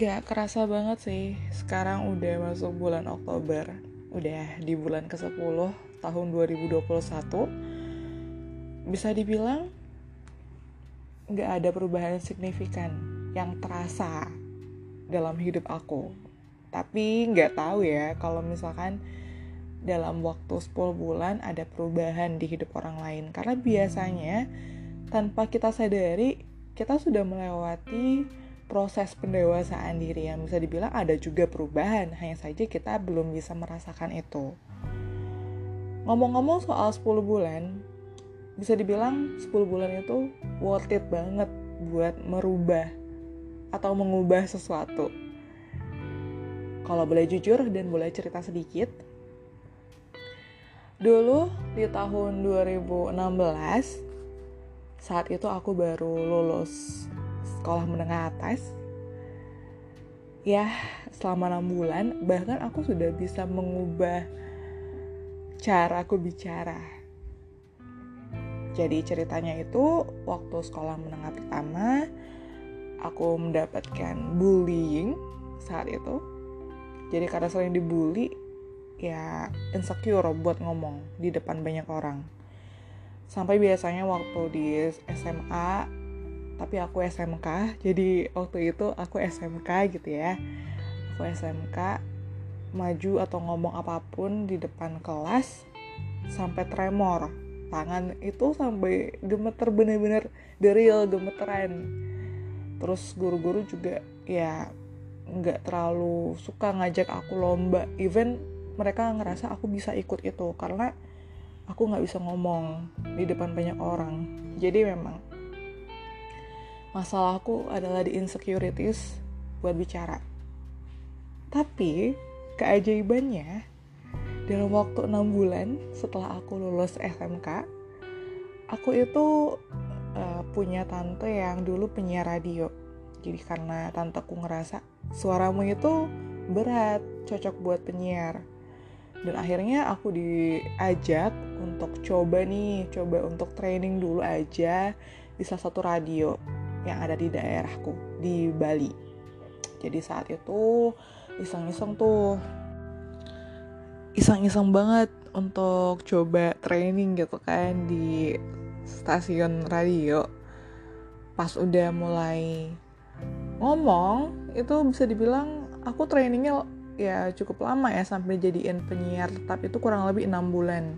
Gak kerasa banget sih, sekarang udah masuk bulan Oktober. Udah di bulan ke-10 tahun 2021. Bisa dibilang gak ada perubahan signifikan yang terasa dalam hidup aku. Tapi gak tahu ya kalau misalkan dalam waktu 10 bulan ada perubahan di hidup orang lain. Karena biasanya tanpa kita sadari kita sudah melewati proses pendewasaan diri yang bisa dibilang ada juga perubahan, hanya saja kita belum bisa merasakan itu. Ngomong-ngomong soal 10 bulan, bisa dibilang 10 bulan itu worth it banget buat merubah atau mengubah sesuatu. Kalau boleh jujur dan boleh cerita sedikit, dulu di tahun 2016 saat itu aku baru lulus sekolah menengah atas ya selama enam bulan bahkan aku sudah bisa mengubah cara aku bicara. Jadi ceritanya itu waktu sekolah menengah pertama aku mendapatkan bullying saat itu. Jadi karena sering dibully ya insecure buat ngomong di depan banyak orang. Sampai biasanya waktu di SMA tapi aku SMK jadi waktu itu aku SMK gitu ya. Aku SMK maju atau ngomong apa pun di depan kelas sampai tremor. Tangan itu sampai gemeter bener-bener the real gemeteran. Terus guru-guru juga ya nggak terlalu suka ngajak aku lomba. Even mereka ngerasa aku bisa ikut itu karena aku nggak bisa ngomong di depan banyak orang. Jadi memang masalahku adalah di insecurities buat bicara. Tapi keajaibannya dalam waktu enam bulan setelah aku lulus SMK, aku itu uh, punya tante yang dulu penyiar radio. Jadi karena tanteku ngerasa suaramu itu berat, cocok buat penyiar. Dan akhirnya aku diajak untuk coba nih, coba untuk training dulu aja di salah satu radio yang ada di daerahku di Bali. Jadi saat itu iseng-iseng tuh iseng-iseng banget untuk coba training gitu kan di stasiun radio. Pas udah mulai ngomong itu bisa dibilang aku trainingnya ya cukup lama ya sampai jadiin penyiar tetap itu kurang lebih enam bulan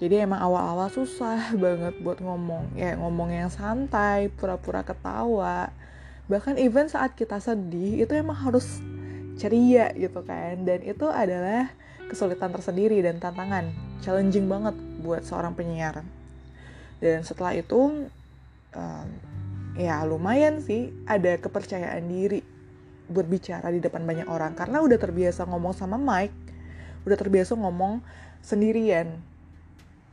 jadi emang awal-awal susah banget buat ngomong. Ya ngomong yang santai pura-pura ketawa. Bahkan even saat kita sedih itu emang harus ceria gitu kan. Dan itu adalah kesulitan tersendiri dan tantangan. Challenging banget buat seorang penyiar. Dan setelah itu um, ya lumayan sih ada kepercayaan diri buat bicara di depan banyak orang. Karena udah terbiasa ngomong sama mic udah terbiasa ngomong sendirian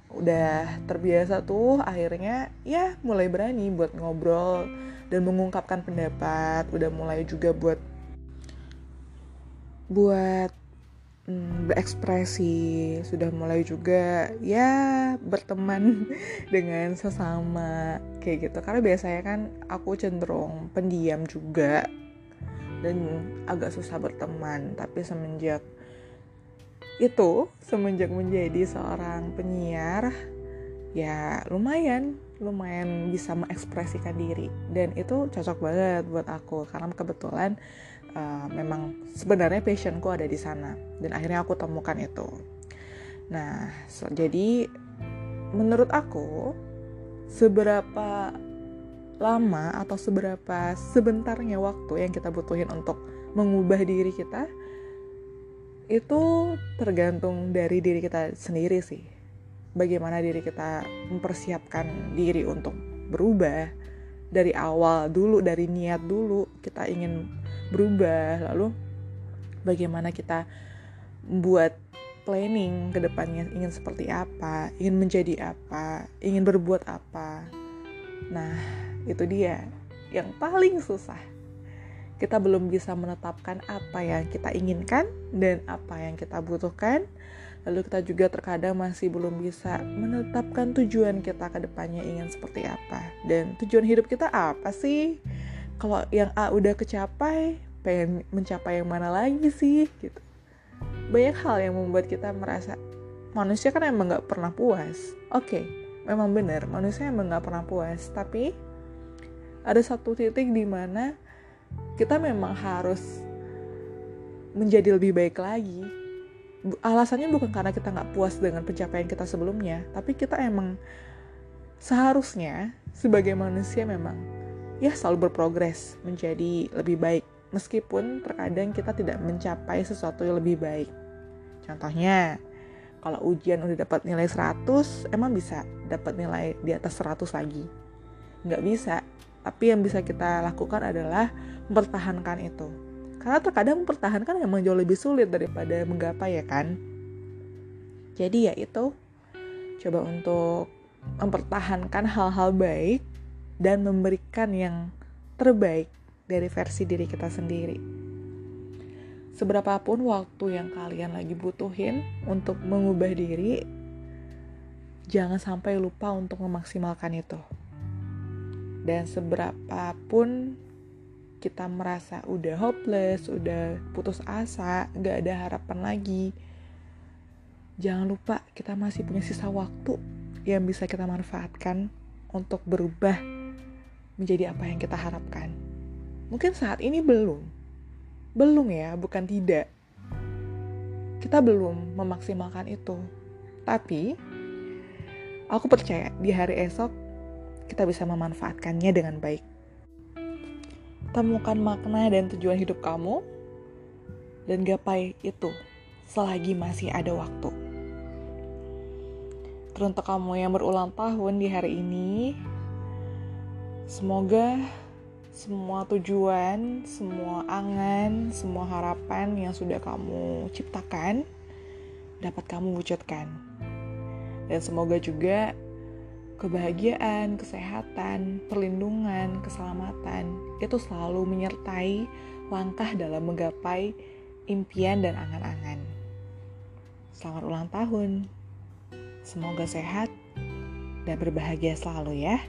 udah terbiasa tuh akhirnya ya mulai berani buat ngobrol dan mengungkapkan pendapat. Udah mulai juga buat buat hmm, berekspresi. Sudah mulai juga ya berteman dengan sesama kayak gitu. Karena biasanya kan aku cenderung pendiam juga dan agak susah berteman. Tapi semenjak itu semenjak menjadi seorang penyiar ya lumayan lumayan bisa mengekspresikan diri. Dan itu cocok banget buat aku karena kebetulan uh, memang sebenarnya passionku ada di sana dan akhirnya aku temukan itu. Nah so, jadi menurut aku seberapa lama atau seberapa sebentarnya waktu yang kita butuhin untuk mengubah diri kita itu tergantung dari diri kita sendiri sih. Bagaimana diri kita mempersiapkan diri untuk berubah dari awal dulu, dari niat dulu kita ingin berubah, lalu bagaimana kita buat planning ke depannya ingin seperti apa, ingin menjadi apa, ingin berbuat apa. Nah, itu dia yang paling susah kita belum bisa menetapkan apa yang kita inginkan dan apa yang kita butuhkan. Lalu kita juga terkadang masih belum bisa menetapkan tujuan kita ke depannya ingin seperti apa. Dan tujuan hidup kita apa sih? Kalau yang A udah kecapai, pengen mencapai yang mana lagi sih gitu banyak hal yang membuat kita merasa manusia kan emang nggak pernah puas oke okay, memang benar manusia emang nggak pernah puas tapi ada satu titik di mana kita memang harus menjadi lebih baik lagi. Alasannya bukan karena kita nggak puas dengan pencapaian kita sebelumnya tapi kita emang seharusnya sebagai manusia memang ya selalu berprogres menjadi lebih baik. Meskipun terkadang kita tidak mencapai sesuatu yang lebih baik. Contohnya kalau ujian udah dapat nilai 100 emang bisa dapat nilai di atas 100 lagi? Nggak bisa. Tapi yang bisa kita lakukan adalah mempertahankan itu. Karena terkadang mempertahankan memang jauh lebih sulit daripada menggapai ya kan. Jadi ya itu, coba untuk mempertahankan hal-hal baik dan memberikan yang terbaik dari versi diri kita sendiri. Seberapapun waktu yang kalian lagi butuhin untuk mengubah diri, jangan sampai lupa untuk memaksimalkan itu dan seberapa pun kita merasa udah hopeless, udah putus asa, gak ada harapan lagi, jangan lupa kita masih punya sisa waktu yang bisa kita manfaatkan untuk berubah menjadi apa yang kita harapkan. Mungkin saat ini belum, belum ya, bukan tidak. Kita belum memaksimalkan itu, tapi aku percaya di hari esok kita bisa memanfaatkannya dengan baik. Temukan makna dan tujuan hidup kamu, dan gapai itu selagi masih ada waktu. Teruntuk kamu yang berulang tahun di hari ini, semoga semua tujuan, semua angan, semua harapan yang sudah kamu ciptakan dapat kamu wujudkan. Dan semoga juga kebahagiaan, kesehatan, perlindungan, keselamatan itu selalu menyertai langkah dalam menggapai impian dan angan-angan. Selamat ulang tahun. Semoga sehat dan berbahagia selalu ya.